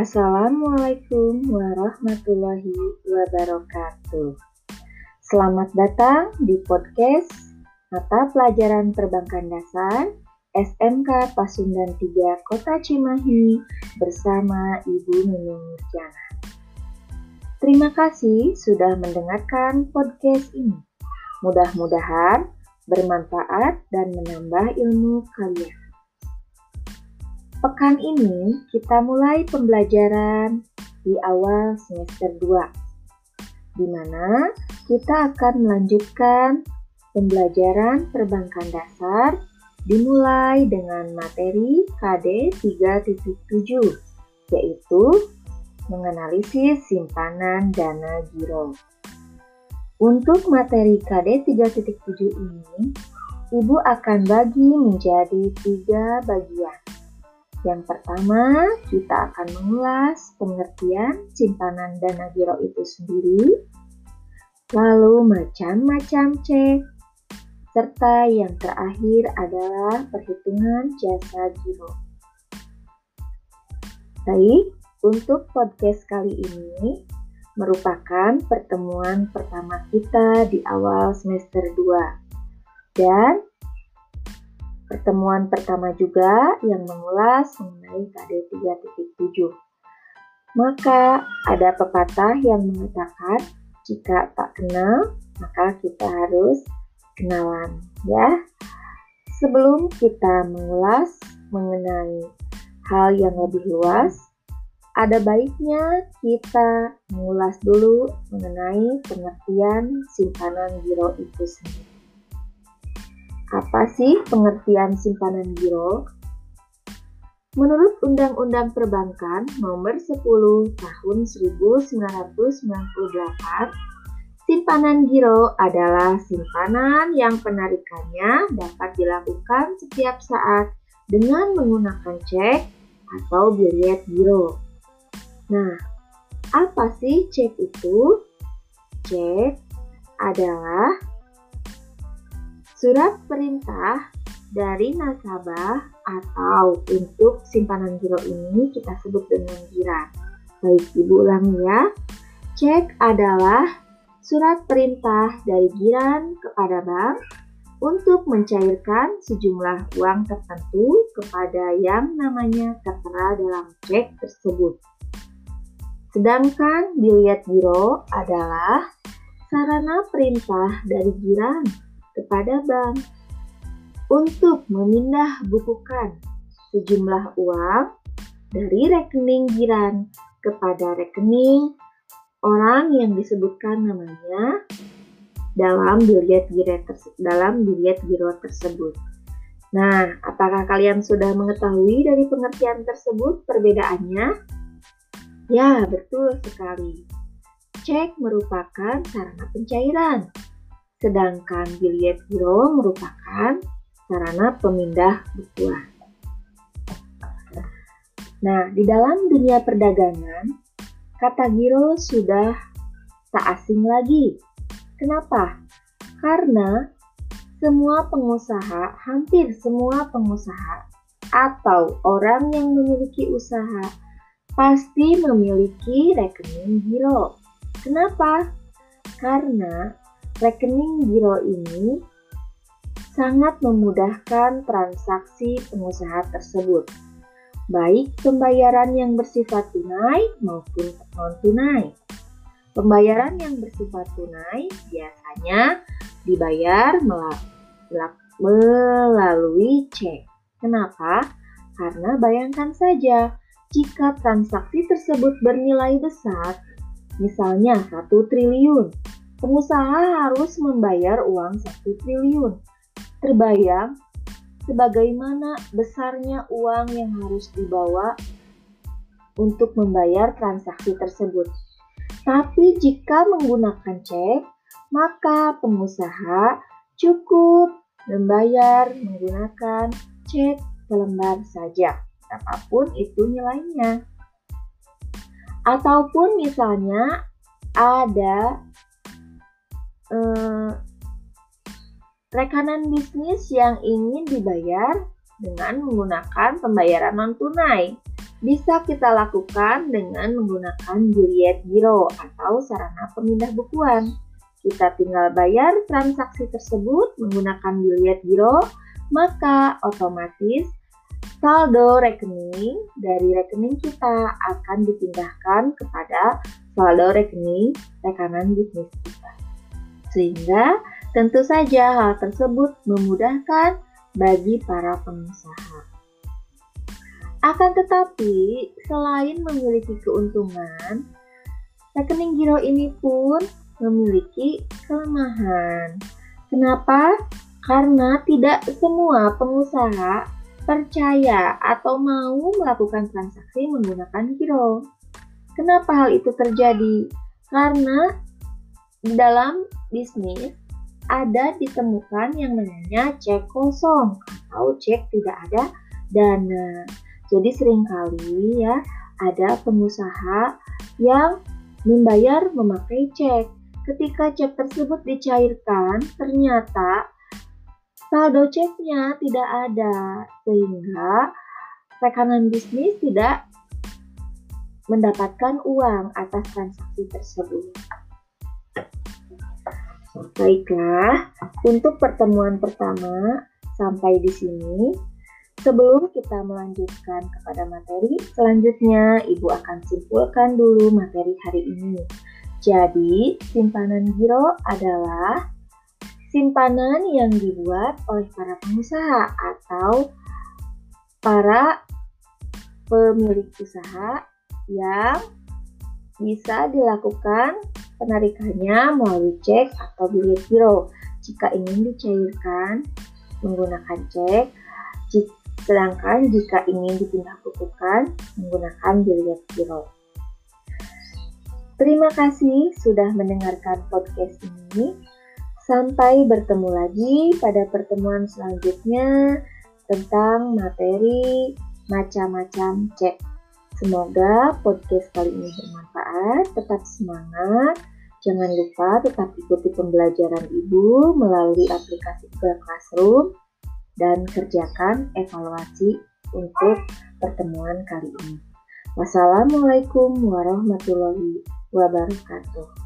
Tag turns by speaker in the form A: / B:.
A: Assalamualaikum warahmatullahi wabarakatuh. Selamat datang di podcast mata pelajaran perbankan dasar SMK Pasundan 3 Kota Cimahi bersama Ibu Nunung Nurjana. Terima kasih sudah mendengarkan podcast ini. Mudah-mudahan bermanfaat dan menambah ilmu kalian. Pekan ini kita mulai pembelajaran di awal semester 2, di mana kita akan melanjutkan pembelajaran perbankan dasar dimulai dengan materi KD 3.7 yaitu menganalisis simpanan dana giro. Untuk materi KD 3.7 ini, Ibu akan bagi menjadi tiga bagian. Yang pertama, kita akan mengulas pengertian simpanan dana giro itu sendiri, lalu macam-macam cek, serta yang terakhir adalah perhitungan jasa giro. Baik, untuk podcast kali ini, merupakan pertemuan pertama kita di awal semester 2. Dan pertemuan pertama juga yang mengulas mengenai KD 3.7. Maka ada pepatah yang mengatakan jika tak kenal maka kita harus kenalan ya. Sebelum kita mengulas mengenai hal yang lebih luas, ada baiknya kita mengulas dulu mengenai pengertian simpanan giro itu sendiri. Apa sih pengertian simpanan giro? Menurut Undang-Undang Perbankan Nomor 10 Tahun 1998, simpanan giro adalah simpanan yang penarikannya dapat dilakukan setiap saat dengan menggunakan cek atau bilet giro. Nah, apa sih cek itu? Cek adalah surat perintah dari nasabah atau untuk simpanan giro ini kita sebut dengan giran. Baik, Ibu ulangi ya. Cek adalah surat perintah dari giran kepada bank untuk mencairkan sejumlah uang tertentu kepada yang namanya tertera dalam cek tersebut. Sedangkan biliet giro adalah sarana perintah dari giran kepada bank untuk memindah bukukan sejumlah uang dari rekening giran kepada rekening orang yang disebutkan namanya dalam biliet giro dalam biliet giro tersebut. Nah, apakah kalian sudah mengetahui dari pengertian tersebut perbedaannya? Ya, betul sekali. Cek merupakan sarana pencairan, sedangkan biliet giro merupakan sarana pemindah bukuan. Nah, di dalam dunia perdagangan, kata giro sudah tak asing lagi. Kenapa? Karena semua pengusaha, hampir semua pengusaha atau orang yang memiliki usaha pasti memiliki rekening giro. Kenapa? Karena rekening giro ini sangat memudahkan transaksi pengusaha tersebut, baik pembayaran yang bersifat tunai maupun non-tunai. Pembayaran yang bersifat tunai biasanya dibayar melalui cek. Kenapa? Karena bayangkan saja, jika transaksi tersebut bernilai besar, misalnya 1 triliun, pengusaha harus membayar uang 1 triliun. Terbayang sebagaimana besarnya uang yang harus dibawa untuk membayar transaksi tersebut. Tapi jika menggunakan cek, maka pengusaha cukup membayar menggunakan cek selembar saja apa pun itu nilainya. Ataupun misalnya ada eh, rekanan bisnis yang ingin dibayar dengan menggunakan pembayaran non tunai. bisa kita lakukan dengan menggunakan Juliet Giro atau sarana pemindah bukuan. Kita tinggal bayar transaksi tersebut menggunakan Juliet Giro, maka otomatis saldo rekening dari rekening kita akan dipindahkan kepada saldo rekening rekanan bisnis kita. Sehingga tentu saja hal tersebut memudahkan bagi para pengusaha. Akan tetapi, selain memiliki keuntungan, rekening giro ini pun memiliki kelemahan. Kenapa? Karena tidak semua pengusaha percaya atau mau melakukan transaksi menggunakan giro. Kenapa hal itu terjadi? Karena dalam bisnis ada ditemukan yang namanya cek kosong atau cek tidak ada dana. Jadi sering kali ya ada pengusaha yang membayar memakai cek. Ketika cek tersebut dicairkan, ternyata saldo ceknya tidak ada sehingga rekanan bisnis tidak mendapatkan uang atas transaksi tersebut. Baiklah, untuk pertemuan pertama sampai di sini Sebelum kita melanjutkan kepada materi, selanjutnya Ibu akan simpulkan dulu materi hari ini. Jadi, simpanan giro adalah simpanan yang dibuat oleh para pengusaha atau para pemilik usaha yang bisa dilakukan penarikannya melalui cek atau bilet giro. Jika ingin dicairkan menggunakan cek, Sedangkan jika ingin dipindah bukukan, menggunakan biliar giro. Terima kasih sudah mendengarkan podcast ini. Sampai bertemu lagi pada pertemuan selanjutnya tentang materi macam-macam cek. Semoga podcast kali ini bermanfaat. Tetap semangat. Jangan lupa tetap ikuti pembelajaran Ibu melalui aplikasi Google Classroom dan kerjakan evaluasi untuk pertemuan kali ini. Wassalamualaikum warahmatullahi wabarakatuh.